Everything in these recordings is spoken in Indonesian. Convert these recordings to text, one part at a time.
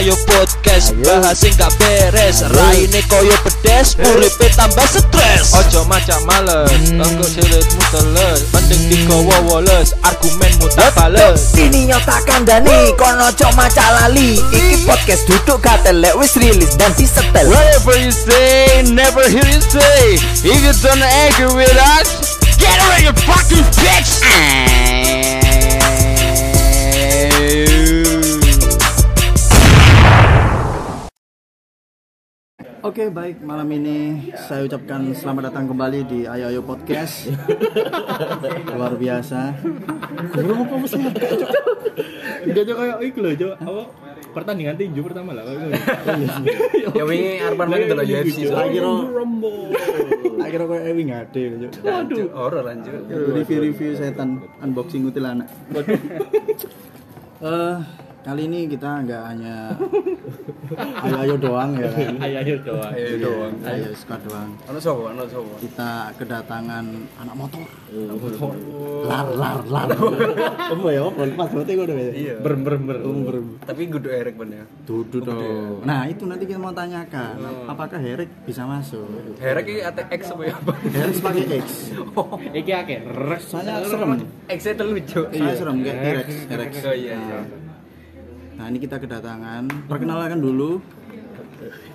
ayo podcast bahas sing gak beres. Raine koyo pedes uripe tambah stres. Ojo macam males engko silitmu teles. Mending digowo woles argumenmu tak bales. Sini nyotakan Dani Kono cok maca lali. Iki podcast duduk katelek wis rilis dan disetel. Whatever you say, never hear you say. If you don't agree with us, get away, you fucking bitch! Oke baik. Malam ini saya ucapkan selamat datang kembali di Ayo Ayo Podcast. Luar biasa. Belum apa mesti? Enggak aja kayak iku lho, Cok. Apa? Pertandingan tinju pertama lah kayak Ya wingi arepan main delok UFC. lagi ro Rumble. akhirnya kok Ewi gitu. Waduh, horor anjir. review-review setan unboxing kuntilanak. Eh kali ini kita nggak hanya ayo ayo doang ya kan Ayo ayo doang. Ayo doang. ayo squad doang Ono sapa? Ono sapa? kita kedatangan anak motor lar lar lar apa ya apa pas berarti gue udah ya Iya. Ber ber ber. Tapi kudu erek ben ya. Duduk dong. Nah itu nanti kita mau tanyakan, apakah Herek bisa masuk? Herek iki ATX apa ya? apa? Herek pakai X. Iki akeh res. Soalnya serem. X telu, Cok. Iya serem kayak T-Rex. T-Rex. Oh iya iya. Nah ini kita kedatangan. Perkenalkan dulu.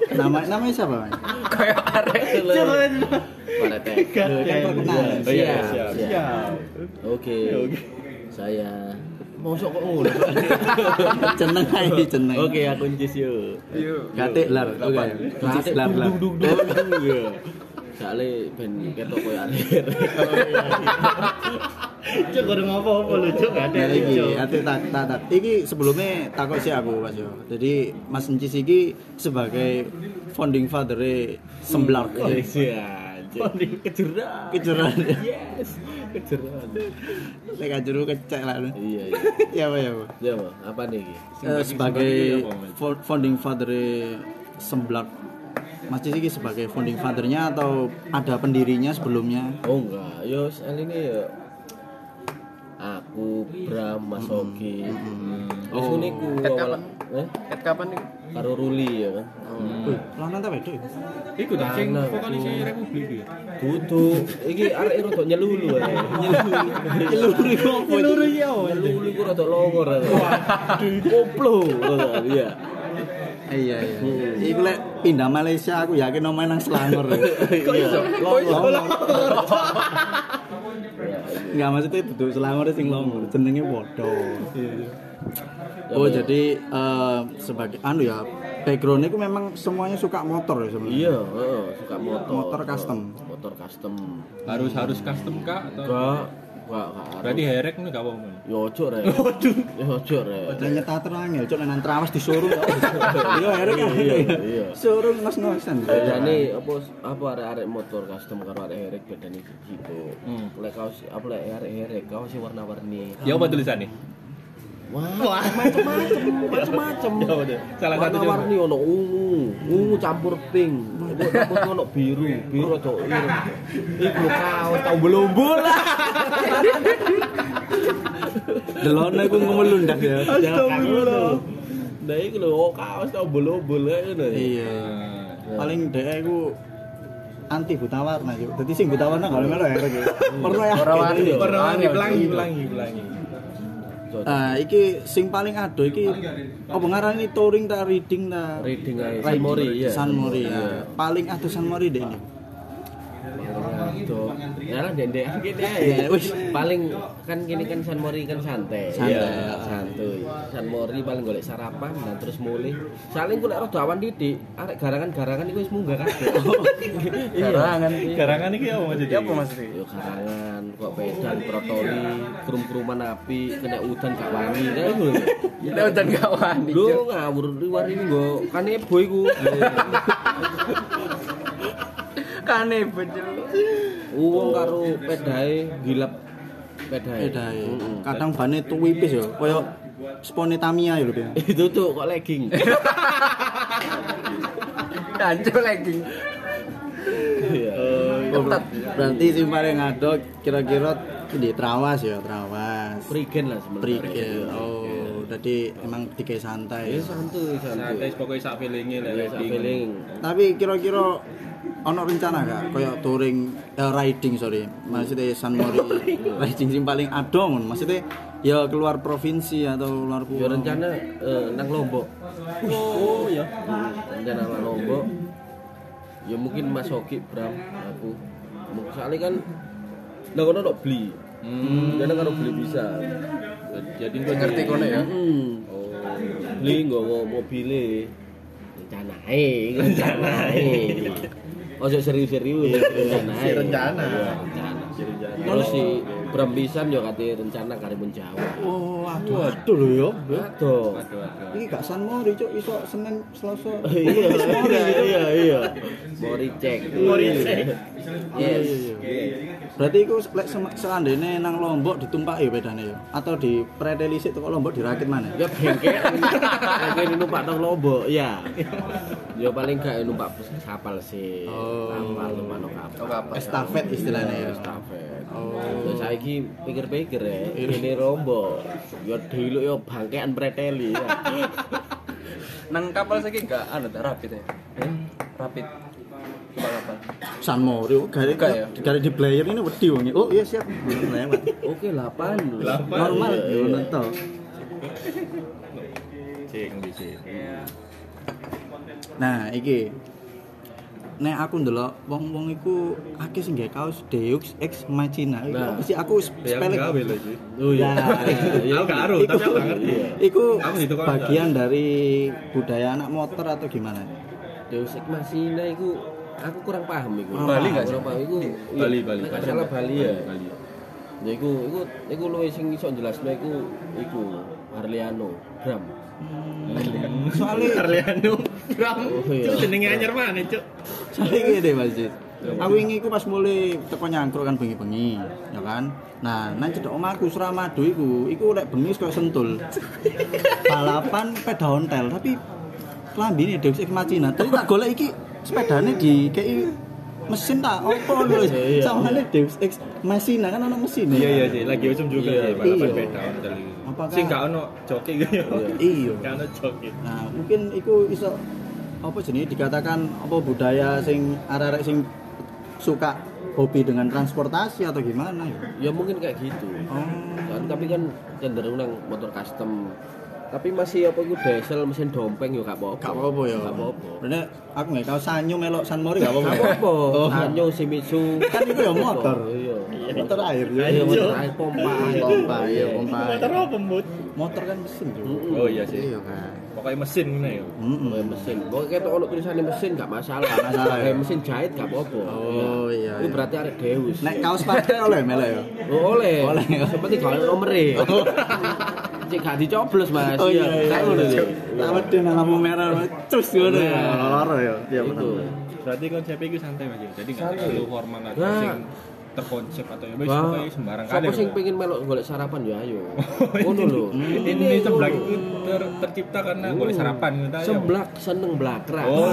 Nama namanya siapa? Mas? Kayak arek telu. Para teh. Kayak perkenalan. Oh iya, Siap, siap. siap. Oke. Saya Mosok kok ngono. Jeneng aja jeneng. Oke, aku ncis yo. Gatik lar. Oke. Kuncis lar lar. Iya. Soale ben ketok koyo akhir. Cok goreng apa-apa lho, Cok. Gak ada Nah, iki, ati tak tak tak. Iki sebelumnya takut sih aku Mas yo. Jadi Mas Encis iki sebagai founding father Semblar. Iya. Mending kejerak. Kejuran. Yes. Kejerak. Lek kajuru kecek lah. Iya, iya. Ya apa ya, Pak? Ya, apa? apa nih iki? Eh, sebagai fo- founding father Semblak Mas Cis ini sebagai founding fathernya atau ada pendirinya sebelumnya? Oh enggak, yo ini ya aku Bram Mas Ogi. Wis ngene iku awal. Eh? Ket kapan nih? Karo Ruli ya kan. Wih, lawan tak beda ya? Iku dah sing Anak, vokalis Republik iki. Dudu, iki arek rada nyelulu ae. Nyelulu. Nyeluru iku? Peluru iki apa? Nyelulu iku rada longor. Waduh, koplo. Iya. Iya iya. Iku lek pindah Malaysia aku yakin nomor nang Selangor. ya. Iya. Longor. Enggak maksudnya duduk Selangor sing longor, jenenge padha. Oh jadi eh, sebagai anu ya background itu memang semuanya suka motor ya sebenarnya. Iya, suka motor. Motor custom. Motor custom. Harus harus custom kah atau Enggak, enggak, enggak. harus. Berarti herek nih gak apa-apa. Ya ojo rek. Waduh. Ya ojo rek. Dan nyeta terangnya, cok nang trawas di showroom. Iya, kan. Iya, iya. Showroom mas ngosen. Bedane apa apa arek-arek motor custom karo arek herek bedane gitu. Lek kaos apa lek arek herek kaos warna-warni. Ya apa tulisannya? Wah, macam-macam, macam-macam. Ya udah. Salah satu warna ono ungu, ungu campur pink. Campur ono biru, biru atau biru. Iku lho kaos tau belumbul lah. Delone aku ngemelundak ya. Astagfirullah. Nah iku lho oh, kaos tau belumbul kayak ngono. Iya. Paling dhek aku anti buta warna yo. Dadi sing buta warna kalau melo ya. Pernah ya. Warna-warni. Warna-warni pelangi, pelangi, pelangi. Ah, iki sing paling ado iki apa ngarani touring ta reading ta? Reading ae. San Mori ya. San Mori ya. Paling ado San Mori deh ini. Aduh. Ya lah dendek gini Ya, aja. wis. Paling kan gini kan San Mori kan santai. Santai, Iya, ya. santuy. San Mori paling golek sarapan dan terus mulai. Saling golek rada awan didik, arek garangan-garangan iku wis munggah kabeh. Garangan. Garangan iki apa maksudnya? Apa maksudnya? Yo garangan kok pedan protoli, krum-kruman api, kena udan gak wani kayak ngono. Kita udah gak wani. Lho ngawur liwar ini nggo kanebo iku. Kane bener. Uwong karo pedae gilap pedae. Edae. Mm-mm. Kadang bane tuwipis yo, koyo spone Tamiya yo lho. Ben. Itu tuh kok legging. Hancur lagi. Iya. Oh, ber- berarti sing paling ado kira-kira di Trawas ya, Trawas. Prigen lah sebenarnya. Prigen. Oh, jadi emang dike Ya santai. Santai santuy. pokoknya sak feeling-e lah. Sak feeling. Tapi kira-kira ono rencana gak kayak touring eh, riding sorry maksudnya San Mori riding sing paling adong maksudnya ya keluar provinsi atau luar Ya pulau rencana eh, nang Lombok. Oh ya. Hmm, rencana nang Lombok. Ya mungkin Mas Oki, Bram, aku. Soalnya kan nang kono tok beli. Hmm. Karena karo beli bisa. Jadi Ngerti kono ya. Hmm. Oh, beli nggawa mobile. Rencanae, rencanae. Ojo serius-serius rencanae. rencana. Iya, rencana. Terus si Bram pisan yo kate rencana karimun Jawa. oh aduh aduh lho yo Aduh. Waduh, waduh. ini gak San Mori cuk iso Senin Selasa Iya, iya, iya, iya. Mori cek. Mori cek. Yes. Berarti iku lek seandainya nang Lombok ditumpaki bedane yo atau di preteli sik teko Lombok dirakit mana? Ya bengkek. Bengkek numpak nang Lombok, ya. Ya paling gak numpak kapal sih. Oh. Kapal numpak nang kapal. Oh, kapan? Estafet istilahnya ya. Estafet. Oh. Ya saiki pikir-pikir ya, ini Lombok. Ya dulu ya bangkean preteli ya. Nang kapal saiki enggak anu ta rapid ya. Rapid. Coba kapal. San Mori oh, gari Buka ya? gari di player ini wedi wong. Oh iya siap. Oke, 8. Normal Iya, yo iya. nonton. Cek bisa. Nah, iki Nek aku ndelok wong-wong iku akeh sing gawe kaos Deus Ex Machina. Iku Nah. apa sih aku spelling. gawe lho sih. Oh iya. Aku gak aru, tapi aku gak ngerti. Iku bagian dari budaya anak motor atau gimana? Deus Ex Machina iku aku kurang paham iku. Oh, Bali nggak sih? Paham iku. Bali, Bali. Nek nggak salah Bali ya. Bali. Ya iku iku iku luwih sing iso jelasno iku iku Harliano Bram. Soalnya Arliano Bram. Oh, iya. Cuk jenenge anyar mana, Cuk? soalnya gini Mas Jid. Aku ini iku pas mulai teko nyangkruk kan bengi-bengi, ya kan. Nah, nang cedok omahku Suramadu iku, iku lek bengi koyo sentul. Balapan sepeda ontel, tapi klambine Deus Ex Machina. Tapi tak golek iki sepedane di kei mesin tak opo lho. Iya. Samane Deus Ex Machina kan ono mesin. Iya iya sih, lagi usum juga Iya, sih balapan iya. iki. Apakah- Sing gak ono joki gitu. Iya. Gak ono joki. Nah, mungkin iku iso apa jenis dikatakan apa budaya sing arek-arek sing suka hobi dengan transportasi atau gimana ya? Ya mungkin kayak gitu. Oh. Kan, tapi kan cenderung nang motor custom. Tapi masih apa iku diesel mesin dompeng yo gak apa-apa. Gak apa-apa ya. Gak apa-apa. Bener aku nggak tahu Sanyo melok San Mori gak apa-apa. Gak ya? apa-apa. Oh. Sanyo Shimizu Kan itu ya motor. Iya. Motor air ya. Iya, motor air pompa. Pompa, iya, pompa. Motor apa, Mut? Motor kan mesin juga. Oh iya sih. Iya kan. Pokoknya mesin ngene ya. Mm-mm. Pokoknya mesin. Pokoknya kita ono tulisannya mesin gak masalah. Gak masalah, ya. Kayak mesin jahit gak apa-apa. Oh, iya, Itu iya. berarti arek Deus. Nek kaos partai oleh melok ya. Oh, oleh. Oleh. Seperti kalau nomere. Cek gak dicoblos, Mas. Oh iya iya. Kayak ngono iya. sih. Tak wedi nang lampu merah cus ngono ya. Loro ya. Iya bener. Berarti konsep itu santai Mas. Jadi gak Santai. terlalu formal atau sing terkonsep atau ya wis Wah, pokoknya sembarang Siapa kali. sing lho. pengen melok golek sarapan ya ayo. Ngono lho. Ini seblak itu ter- tercipta karena golek sarapan gitu aja. Seblak seneng blakrak. Oh,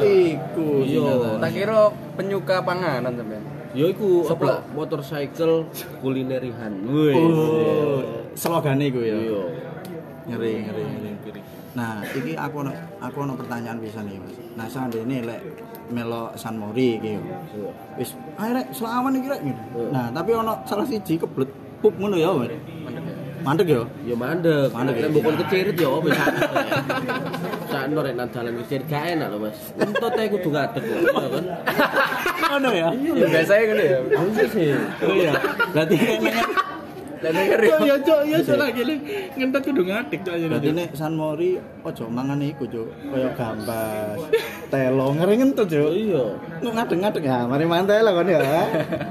Iku Iya. Tak kira penyuka panganan sampean. Ya iku apa motorcycle kulinerihan. Wih. Oh, slogane iku ya. Iya. Ngeri, ngeri, ngeri. Nah, iki aku ono aku ono pertanyaan bisa nih, Mas. Nah, seandainya lek melo San Mori iki yo. Iya. Wis, ayo rek selawan iki rek. gitu. Nah, tapi ono salah siji keblet pup ngono ya, Mas. Mandek ya. Ya mandek. Mandek, Nek ya. bukan kecirit ya apa bisa. Sakno rek nang dalan kecirit gak enak lho, Mas. Entot ae kudu ngadeg lho, ya kan. Ngono ya. Ya biasanya ngene ya. Iya sih. Oh iya. Berarti kayaknya Dan denger ya. Ya cok, ya cok lagi lho. Ngentot kudu ngadek cok aja. Berarti nek San Mori ojo mangan iku, Cuk. Kaya gambas, telo ngeri ngentut, Cuk. Iya. Kok ngadeg-ngadeg ya, mari mantai lah kon ya.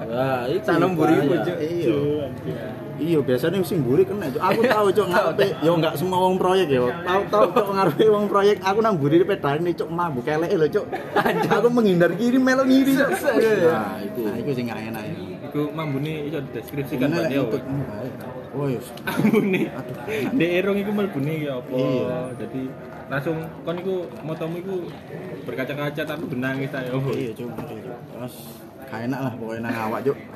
Wah, buri bahaya. pucuk. Iya. Iya, biasanya sing mburi kena, Cuk. Aku tahu, Cuk, ngarepe yo enggak semua wong proyek ya. Tahu tahu Cuk ngarepe wong proyek, aku nang mburi pedane Cuk mabuk keleke lho, Cuk. Aku menghindar kiri melo ngiri, Cuk. Nah, itu. Nah, iku sing gak enak ya. Iku mambune iso lek Dio. ngentut. Oh, iya. Mambune. Aduh. Dek erong iku mlebune ya apa? Iya. Jadi langsung kon iku motomu iku berkaca-kaca tapi benang kita ya. Iya, Cuk. Terus gak enak lah pokoknya nang awak, Cuk.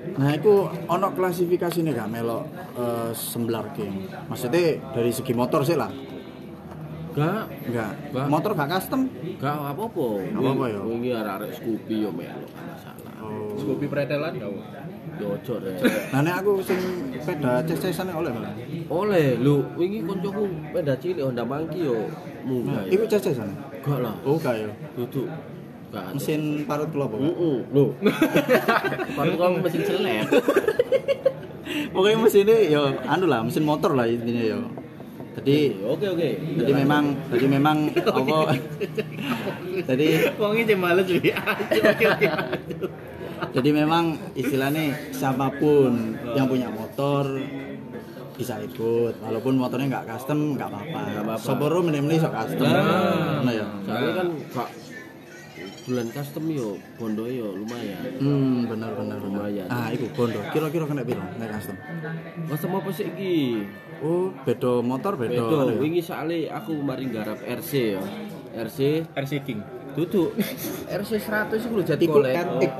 Nah, itu ono klasifikasi nih gak melok eh, semblar game. Maksudnya dari segi motor sih lah. Gak. Nggak. Motor gak custom. gak apa-apa. Apa-apa ya? Wingi arek-arek Scoopy yo melo, gak masalah. Oh. Scoopy pretelan gak? Yo ojo deh. Nah, nek aku sing sepeda ces-cesan oleh malah. Oleh lu, wingi koncoku peda cilik Honda Monkey yo munggah. Iku ces-cesan. Gak lah, Oh, gak ya. duduk. Mesin parut kula apa? Heeh, lho. Baru kamu mesin seleb. Pokoknya mesinnya ya anu lah, mesin motor lah intinya ya. Jadi Oke oke. jadi memang jadi memang apa jadi Wongi cek males. Oke oke. jadi memang istilahnya siapa pun yang punya motor bisa ikut walaupun motornya nggak custom nggak apa-apa apa-apa. Soboro mending-mending sok custom Nah. nah ya Soalnya kan bulan custom yo bondo yo lumayan. hmm benar benar Lumayan. ah itu bondo kira-kira kena piro nek custom Custom apa sih iki? oh beda motor beda Bedo, anu ya? wingi soalnya aku mari garap RC ya. RC RC King. duduk RC 100 itu lho jet etik.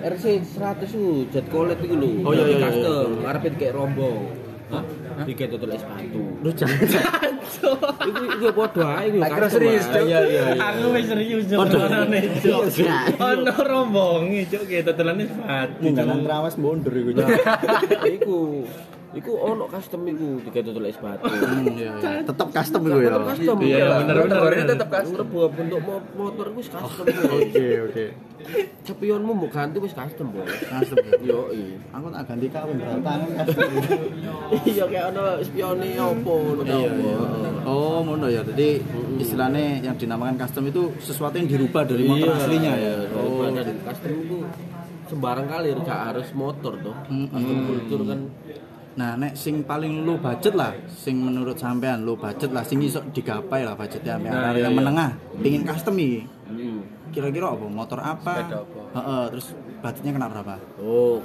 RC 100 itu jet colet itu lho. Oh, iya, iya, iya. custom, ngarepe kayak rombong. Hah? Tiga total es sepatu. lu jangan Iku iku padha ae iku. Custom, serius. Iya iya iya. Aku wis serius. Waduh. Ono Cuk. Iya, Ono rombonge Cuk, kayak tetelane sepatu. Mungganan trawas mundur iku Iku iku ono custom iku tiga total es sepatu. hmm iya iya tetep custom iku ya custom. Iya, bener, bener, Motornya bener. tetap custom. Ngerebu bentuk mo- motor iku wis custom. oke oke Cepionmu mau ganti wis custom, Bos. custom ya. Yo iya. aku tak ganti kawin berapa tangan custom Iya kayak ono spione opo ngono Iya, opo. iya. Oh, ngono ya. Jadi istilahnya yang dinamakan custom itu sesuatu yang dirubah dari motor Iya, aslinya ya. Oh, Oh, custom itu sembarang kali gak harus motor toh. Mm-mm. Custom kultur kan Nah, nek sing paling low budget lah, sing menurut sampean low budget lah, sing iso digapai lah budgetnya sampai Nah, iya, yang iya. menengah, pingin custom iki. hmm. Kira-kira apa? Motor apa? Sepeda apa? Heeh, terus budgetnya kena berapa? Oh,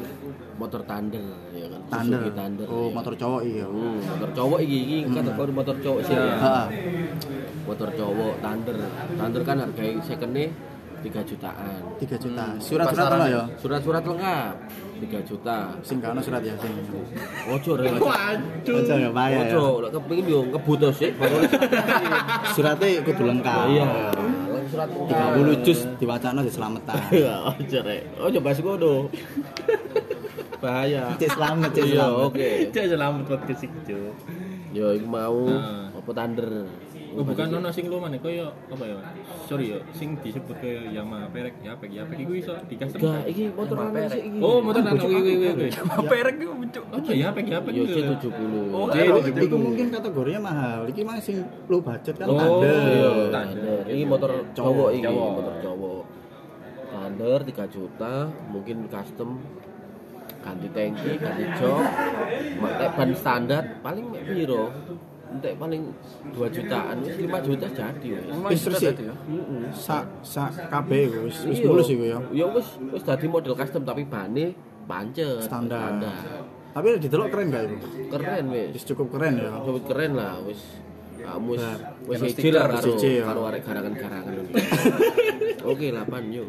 motor Thunder ya kan. Thunder. Suzuki Thunder. Oh, iya. motor cowok iya. Hmm, motor cowok iki iki kategori motor cowok sih. ya. Heeh. Motor cowok Thunder. Thunder kan harganya secondnya 3 jutaan. 3 juta. Surat-surat ono ya? Surat-surat lengkap 3 juta. Sing gak ono surat ya sing. Ojo re. Waduh. Aja ya bahaya ya. Ojo, lek kepengin yo ngebut sih baru Suratnya kudu lengkap. Iya. Surat 30 juz diwacana di selamatan. Iya, ojo rek. Ojo bahas ngono. Bahaya. Cek selamat, cek Iya, selamat. oke. Cuk selamat podcast iki. Yo iku mau Nah. apa Thunder. Oh, bukan ono sing lu mana koyo apa ya? Sorry ya, sing disebut koyo Yamaha perek, ya pek ya pek iku iso di custom. Gak, iki motor lanang sih iki. Oh, motor nang oke oke oke. Perek itu muncul. Oh, ya pek ya pek. Yo gitu. C70. Oh, iya. itu mungkin kategorinya mahal. Iki mah sing low budget kan Oh, Thunder. iya. Thunder. Ini motor cowok iki, motor cowok. Thunder 3 juta, mungkin custom ganti tangki, ganti jok, mek ban standar paling mek piro? Entek paling 2 jutaan, wis 5 juta jadi wis. Sih. ya. Heeh. Sak sak kabeh iku wis wis Iya. mulus iku ya. Ya wis wis dadi model custom tapi bane pancet Standar. Tapi didelok keren gak itu? Keren wis. Wis cukup keren ya. Cukup keren lah wis. Wis wis kena siji lah karo siji ya. karo arek garangan-garangan. Oke, 8 yuk.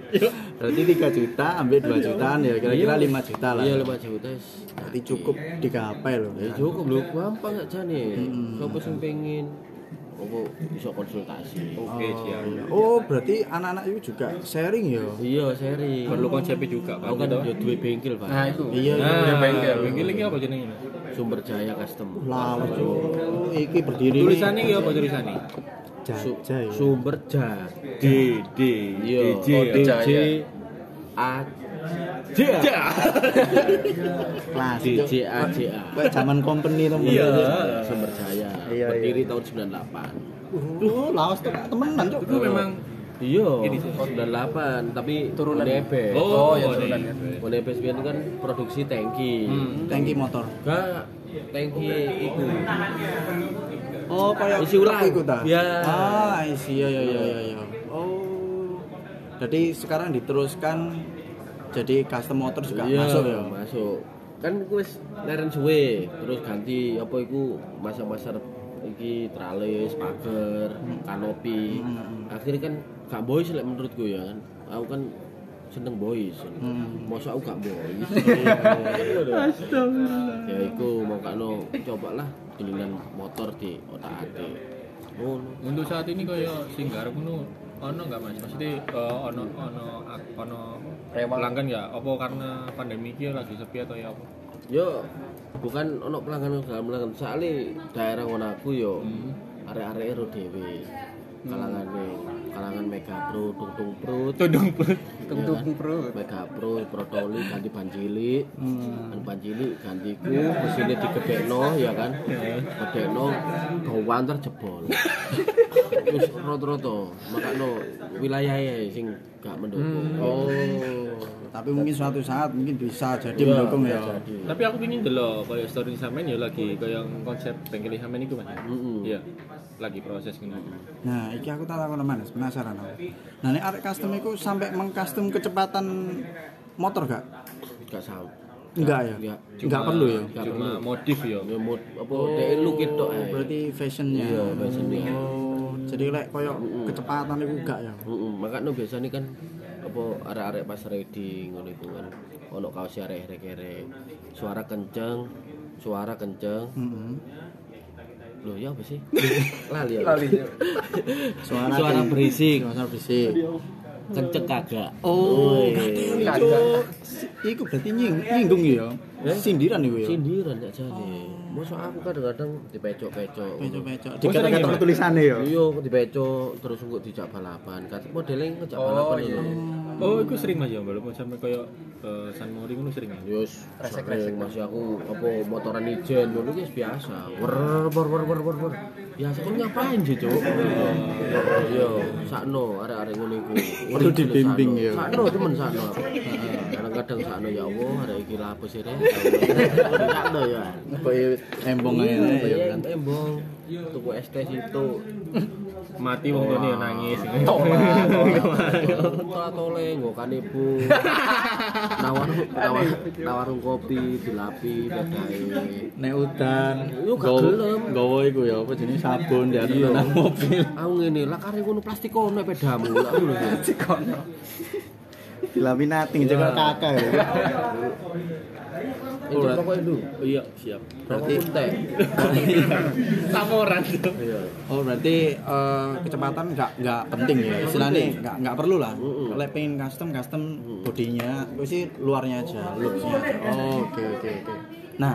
Berarti 3 juta ambil 2 jutaan ya kira-kira 5 juta lah. Iya 5 juta. wis. Berarti cukup digapai loh. Ya cukup lho, gampang aja nih. Sopo sing pengen apa bisa konsultasi. Oke, siap. iya. Oh, berarti anak-anak itu juga sharing ya. Iya, seri. Perlu konsepnya juga, Pak. Aku kan yo duwe bengkel, Pak. Nah, itu. Iya, iya. Nah, bengkel. bengkel iki apa jenenge? Mas? Sumber Jaya Custom. Lah, iki berdiri. Tulisannya iki apa tulisannya? Su- Jajah. ya. Sumber Ja. D D Iya, oh, ya. DJ A J Kelas. DJ A J A. Kayak zaman company temen. Iya. Sumber Jaya. Iya, Berdiri tahun 98. Duh, lawas tuh temenan, Cuk. Itu memang Iya, Ini sih. 98 tapi Turunan. Bonebes. Oh, ya, iya. turunannya. Bonebes biyen kan produksi tangki. Hmm. Tangki motor. Gak tangki iku. Oh, kayak Isi ulang. iku ta? Ya. Ah, isi ya ya ya ya ya. Oh. Jadi sekarang diteruskan jadi custom motor juga Iya, masuk ya. Masuk. Kan wis leren suwe, terus ganti apa iku masa-masa iki tralis, pagar, kanopi. Hmm. Akhirnya kan gak boys lek menurutku ya kan. Aku kan seneng boys. Hmm. Mosok aku gak boys. Ya iku mau kano cobalah dolinan motor di otak-atik. Ngono. Untuk saat ini kaya sing garap ngono ono enggak Mas? Maksudnya eh, ono ono ono pelanggan ya? Apa karena pandemi iki lagi sepi atau ya apa? Yo bukan ono pelanggan segala pelanggan. Soalnya daerah ngono aku yo arek-arek ero dhewe. Kalangane kalangan Mega Pro Tung Tung Pro Tudung perut. Tung Tung Pro Mega Pro Protoli ganti ban cilik. Ban ban cilik gantiku mesinnya digedekno ya kan? Gedekno gawan terjebol terus roto-roto makanya wilayahnya sing gak mendukung Oh, tapi mungkin suatu saat mungkin bisa jadi Iya, mendukung ya. jadi. Tapi aku pingin delok kaya story sampean ya lagi kaya konsep bengkel sampean iku Mas. Iya. Lagi proses ngono. Nah, iki aku tak takon Mas, penasaran aku. Nah, nek arek custom iku sampai mengcustom kecepatan motor gak? gak sama Enggak ya? Enggak. Enggak perlu ya? Gak Cuma modif ya. ya mod apa dek lu gitu eh Berarti fashionnya. Iya, fashionnya. Oh, jadi lek koyo kecepatan iku gak ya? Heeh, makanya biasanya kan apa arek-arek pas riding ngono iku kan. Ono kaos arek-arek suara kenceng suara kenceng. Heeh. loh ya apa sih? Lali ya? Lali. Suara suara berisik. Suara berisik. kenceng kagak. Oh, Woi. Iku berarti nying nyinggung ya. Sindiran iku ya. sindiran gak jadi masa aku kadang-kadang dipecok-pecok Pecok-pecok. Oh, sering Dikata-kata ya? tulisannya ya. iya dipecok terus engko dijak balapan kata modelnya ngejak Oh, balapan iya. Oh, iku sering Mas ya, walaupun sampai kaya eh, San Mori ngono sering ya. Yus, sering masih aku apa motoran ijen dulu guys biasa. Wer wer wer wer wer. Biasa kan ngapain sih, Cuk? Iya, sakno arek-arek ngono iku. Perlu dibimbing, ya. Sakno temen sakno. Kadang-kadang sakno ya Allah, arek iki lha apa sih rek? Sakno ya. Koyo embong ya Iya, kan. embong. Tuku es teh itu. mati wong tuane nangis. Tole ngokan ibu. Nawar nawar nawar kopi dilapi dadae. Nek udan yo gelem. Gowo iku ya apa jenenge sabun ya nang mobil. Aku ngene lah kare ngono plastik ono pedamu lah. Plastik kono. Dilaminating jek kakak. Itu pokoknya itu. Iya, siap. Berarti- Rokok teh. Samoran tuh. Iya. Oh berarti eh, kecepatan nggak nggak penting ya istilahnya nggak nggak perlu lah. Kalau pengen custom custom bodinya, itu sih luarnya aja, looksnya aja. Oh, Oke oke oke. Nah,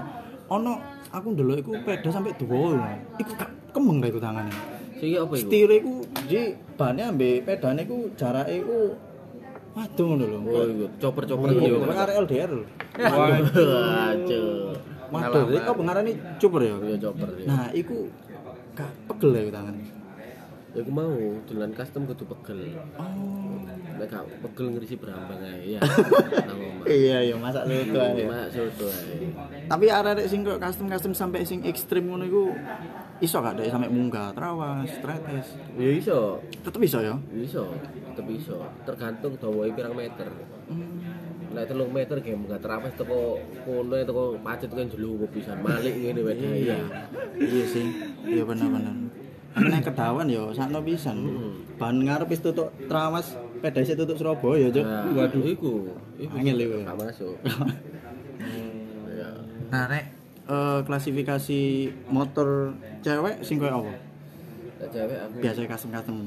ono aku dulu iku peda sampai dua, iku gak kembang gak iku tangannya. Sing apa iku? Setir iku di bannya ambek pedane iku jarake iku waduh ngono lho. Oh, iku chopper-chopper Iya, iki. arek LDR lho. Waduh. Waduh, kok pengarane cuper ya. Iya chopper. ya. Nah, iku gak pegel ya tangan. Ya aku mau dolan custom kudu pegel. Oh. Nek gak pegel ngrisi berambang ae ya. Iya, iya, masak soto ae. Mak soto ae. Tapi arek sing kok custom-custom sampai sing ekstrim ngono iku iso gak dek sampai munggah, trawas, tretes. Ya iso. Tetep iso ya. Iso, tetep iso. Tergantung dawahe pirang meter. Nek telung meter ge munggah terapas teko kono teko pacet kan jelu pisan malik ngene wae. Iya. Iya sih. Iya bener-bener. Nek kedawan ya sakno pisan. Ban ngarep wis tutuk trawas, peda isih tutuk Surabaya, Cuk. Nah, waduh iku. Iku Angel iku. Gak masuk. Ya. Nah, nek eh, klasifikasi motor cewek sing koyo apa? Cewek aku Biasa custom-custom.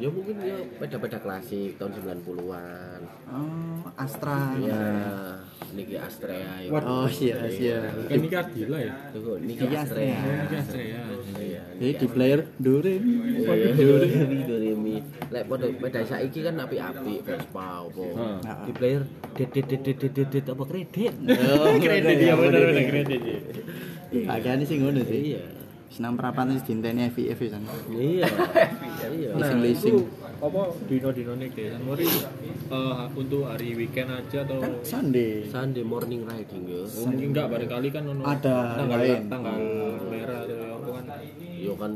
Ya mungkin ya peda-peda klasik tahun 90-an. Oh, Astra. Ya, niki Astrea ya. Oh, iya, iya. Kan ini Ardila ya. Tuh, niki Niki Astrea. Astrea. Ini Astrea. Iya. Jadi di player Durin. Iya, Doremi, Doremi. Lek pada peda saiki kan api-api Vespa apa. Di player det det det det det det apa kredit. Oh, Kredit ya bener bener kredit. ya. Bagian sing ngono sih. Iya. Senam perapan wis dinteni FIF kan. Iya. Iya. Leasing Nah, leasing. apa dino-dino nih deh. San Mori eh, untuk hari weekend aja atau Kan Sunday. Sunday morning riding ya. Oh, mungkin enggak barangkali kan ono Ada tanggal lain. tanggal merah atau apa kan Yo kan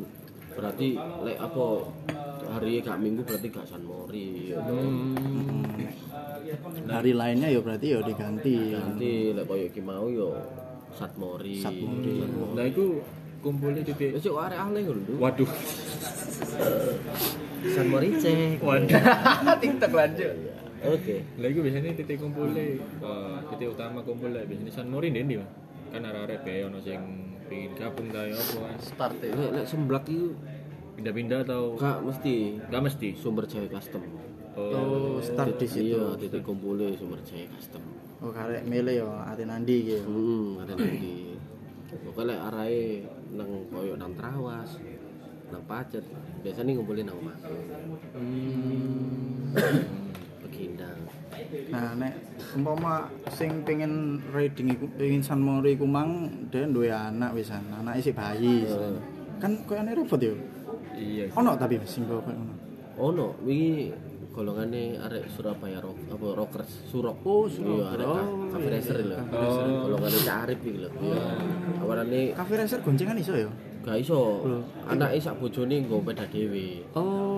berarti lek apa hari gak minggu berarti gak San Mori. ya. Hari lainnya ya berarti ya diganti. Nanti lek koyo iki mau yo Sat Mori. Sat Mori. nah itu kumpulnya titik Wis yo arek ahli ngono. waduh San Mori cek. waduh TikTok lanjut. Oke. Lah iku biasanya titik kumpulnya eh, titik utama kumpulnya biasanya San Mori ndi Mas? Kan arek-arek bae ono sing pengin gabung ta ya apa kan. Start ya. Nek nek semblak itu Pindah-pindah atau gak mesti enggak mesti. sumber jaya custom. Oh, start di situ. Iya, titik kumpulnya sumber jaya custom. Oh, karek mele yo ati nandi. Hmm, ada nanti. Pokoknya lek arahe nang koyo nang trawas, nang pacet, biasanya ngumpulin nang omah. Begindang. Nah, nek umpama sing pengen riding iku pengen San Mori iku mang dia duwe anak wisan, anake isih bayi. Heeh. Kan koyo repot yo. Iya. Ono tapi sing koyo ngono. Ono, wingi golongane arek Surabaya rock apa rockers surok. Oh, Iya, arek Oh, cafe racer lho. Oh. Golongane Cak Arif iki lho. Iya. Awalane Cafe racer goncengan iso yo. gak iso. Anake sak bojone nggo peda dhewe. Oh.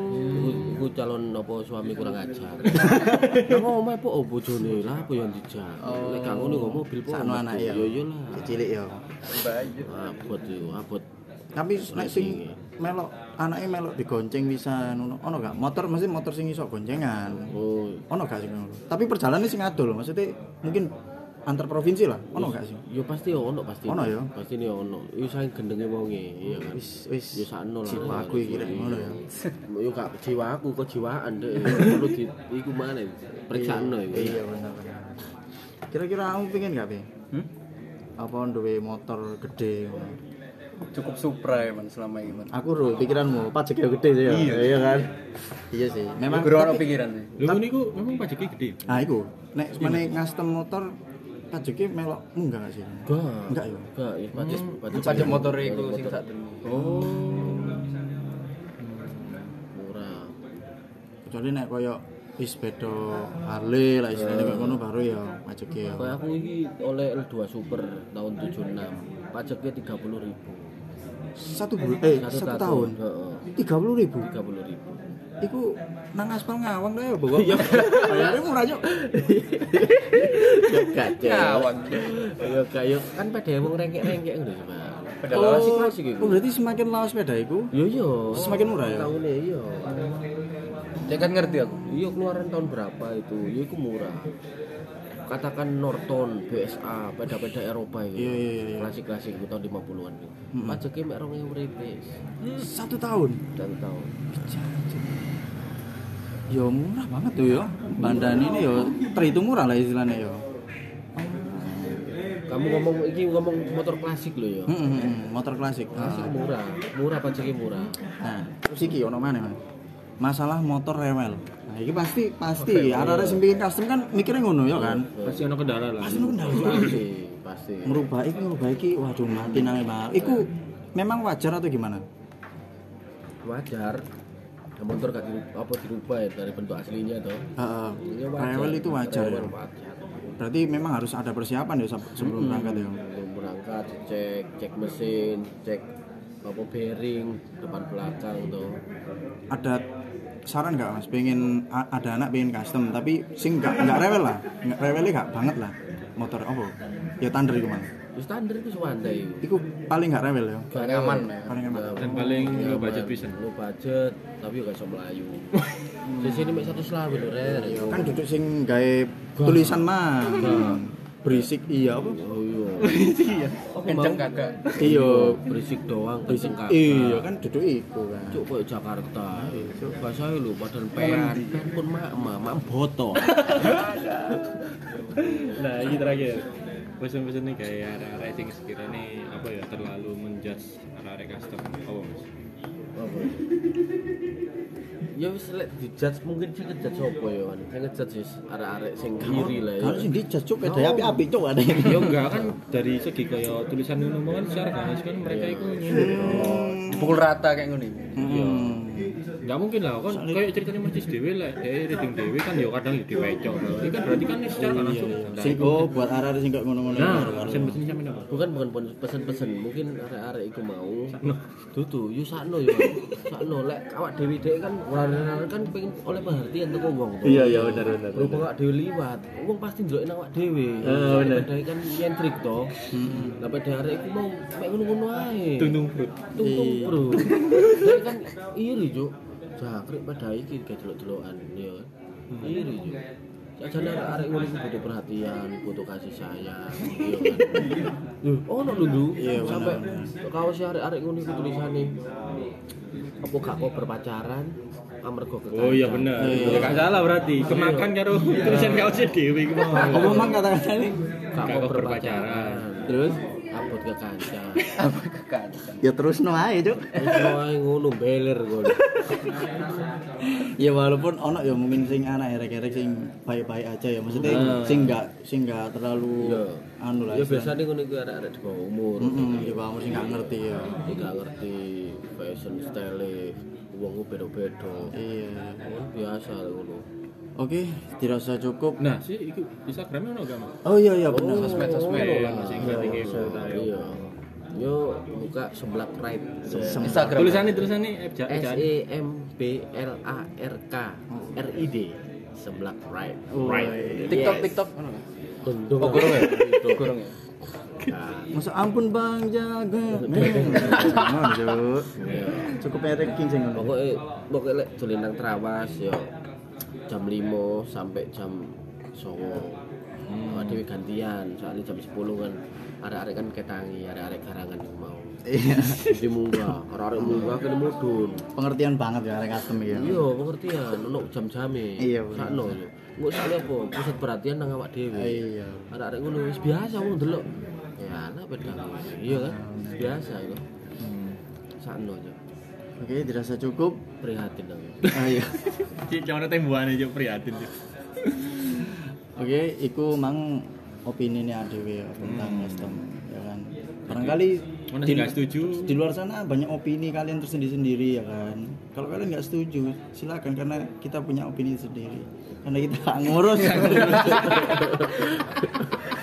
Iku, calon apa suami kurang ajar. Nang omah po oh, bojone lah apa yang dijak. Nek gak ngono nggo mobil po. Sakno anake yo. Yo yo lah. Cilik yo. Abot yo, abot. Tapi nek sing melok anake melok digonceng bisa ngono. Ono gak? Motor mesti motor sing iso goncengan. Oh, Ono gak ngono? Tapi perjalanan sing adol, maksudnya mungkin antar provinsi lah. Ono gak sih? yo pasti ono pasti. Ono ya? Pasti nih ono. Yo saking gendenge wonge, iya kan. Wis wis Yo sakno lah. jiwa aku iki rek ngono ya. Yo gak jiwa aku kok jiwaan deh. Perlu di iku mana? Periksano iku. Iya bener bener. Kira-kira kamu pengen gak, Be? Hmm? Apa duwe motor gede ngono? Cukup Supra ya man selama ini man. Aku ro pikiranmu pajaknya gede sih ya. Iya kan? Iya sih. Memang tapi- pikiran sih. Lho niku memang pajaknya gede. Ah iku, nek semene ngastem motor pajaknya melok munggah gak sih? Gak. Enggak ya. Gak, ya pajak pajak Pajak motor itu sing sak murah. Kecuali nek koyo wis beda Harley lah istilahnya kayak ngono baru ya pajaknya ya. Kayak aku iki oleh L2 Super tahun 76. Pajaknya 30 ribu. Satu bulan eh satu, tahun. Heeh. Tiga puluh ribu. 30 ribu. Iku nang aspal ngawang dah ya bawa. Iya. Bayarnya murah yuk. Ya gak Ngawang. Ya gak yo kan pada wong rengek-rengek ngono sih, Pak. Pada Oh, lawas klasik iku. Oh berarti semakin lawas sepeda iku Yo yo. Semakin murah ya? Tahunnya iya. Dia kan ngerti aku. Iya keluaran tahun berapa itu? Ya itu murah. Katakan Norton, BSA, peda-peda Eropa itu. Iya, iya, iya. Klasik-klasik itu tahun 50-an itu. Pajaknya mek 2000 ribu. satu tahun. Dan tahun. Ya murah banget tuh ya. Bandan ini ya terhitung murah lah istilahnya ya. Kamu ngomong iki ngomong motor klasik loh ya. Hmm, hmm, hmm, motor klasik. Klasik Ah. murah, murah pajaknya murah. Nah, terus iki ono mana Mas? Masalah motor rewel. Nah, iki pasti pasti arek-arek sing bikin custom kan mikirnya ngono ya kan. Pasti ono kendala lah. Pasti kendala. Pasti, pasti. Merubah iki merubah iki waduh mati nang Pak. Iku memang wajar atau gimana? Wajar. Nah, motor gak dirubah, apa dirubah ya dari bentuk aslinya toh. Heeh. Ya, wajar. Rewel itu wajar ya. Rewel wajar. Berarti memang harus ada persiapan ya se- sebelum berangkat ya. Sebelum berangkat cek cek mesin cek apa bearing depan belakang tuh Ada saran nggak mas? Pengen ada anak pengen custom tapi sing nggak nggak rewel lah, nggak rewelnya nggak banget lah motor apa? Ya thunder itu mas. ya standar itu sewantai Iku paling nggak rewel ya. Paling aman ya. Paling aman. Dan paling low budget bisa. lo budget tapi gak bisa melayu di sini mek satu selawe lho re Ya kan duduk sing gawe tulisan mah. Berisik iya apa? oh iya Kenceng kagak. Iya. berisik doang Berisik. kenceng kakak Iya kan duduk iku kan. Cuk kok Jakarta. Bahasa lu padahal pean, pean pun mak mak mak boto. Nah, ini terakhir. Pesan-pesan nih kayak arah-arah sing sekiranya apa ya terlalu menjudge arah-arah custom. Oh, Mas. Apa? Ya wis lek dijudge mungkin sing ngejudge sapa ya kan. Sing ngejudge wis arek-arek sing kiri lah ya. Kalau sing dijat cuk peda api-api cuk ada. Ya enggak kan dari segi kayak tulisan ini kan secara garis kan mereka itu nyindir. Pukul rata kayak gini. Hmm. Enggak mungkin lah kan kayak ceritanya Mas Dewi lah, dia reading Dewi kan ya kadang ya dipecok. Ini kan berarti kan secara nggak langsung. Nah, Sing oh buat arah sing gak ngono-ngono. Nah, pesan-pesan sampean apa? Bukan bukan pesen-pesen, mungkin arek-arek iku mau. Dudu, yo sakno yo. Sakno lek awak dewi dek kan warna kan pengen oleh perhatian teko wong. Iya iya benar benar. Berhubung awak dhewe liwat, wong pasti ndelokin awak dhewe. Oh, bener. Kan nyentrik to. Lah pada arek iku mau mek ngono-ngono ae. Tung-tung fruit. Tung-tung, Iya. Bro. Dek kan iri, Juk. Jakrik pada iki gak delok-delokan, ya. Iri, Juk. Sajane arek ngono iku butuh perhatian, butuh kasih sayang. Iya kan. Loh, ono lho. Iya, bener. kaos arek-arek ngono iku tulisane apa gak kok berpacaran amarga kekancan. Oh iya bener. Ya gak salah berarti. Kemakan karo tulisan kaosnya dhewe iku. Apa memang kata-kata ini? Gak kok berpacaran. Terus? Kekancan. Apa kekancan? Ya terus no ae, Cuk. Wis wae ngono beler. Ya walaupun ono ya mungkin sing anak erek-erek sing baik-baik aja ya maksudnya sing enggak sing enggak terlalu Iya. anu lah. Ya istilahnya. biasanya ngono iku arek-arek di bawah umur. Heeh, ya kamu sing enggak ngerti ya. Tidak ngerti fashion style wong beda-beda. Iya. Biasa ngono. Oke, dirasa cukup. Nah, sih iku Instagramnya ono gak, Mas? Oh iya iya benar. Sosmed sosmed Oh, lah masih ngerti iya, gitu. Iya. Yo buka seblak right. Instagram. Tulisannya tulisannya F S E M B L A R K R I D seblak right. Right. TikTok Yes. TikTok ono nggak? Gendong. Oh, kurang ya? Kurang ya? Masa ampun Bang jaga. Cuk. iya. Cukup erek king sing ngono. Pokoknya pokoknya lek dolen nang trawas yo jam 5 sampai jam 9. Hmm. Dewi gantian, soalnya jam 10 kan arek-arek kan ketangi, arek-arek garangan yang mau. Iya. Jadi munggah, arek-arek munggah kene mudun. Pengertian banget ya arek custom ya. Iya, pengertian, ono jam-jame. Iya. Sakno yo. Engko soalnya apa? Pusat perhatian nang awak dhewe. Iya. Arek-arek ngono wis biasa wong delok. Ya, anak pedang. Iya kan? Biasa itu. Sakno yo. Oke, dirasa cukup. Prihatin aku. Ah iya. Cik, jangan tembuhan aja prihatin. Oke, iku mang opini ini ADW ya tentang custom ya kan. Barangkali nggak setuju? di luar sana banyak opini kalian tersendiri-sendiri ya kan. Kalau kalian nggak setuju, silakan karena kita punya opini sendiri. Karena kita nggak ngurus.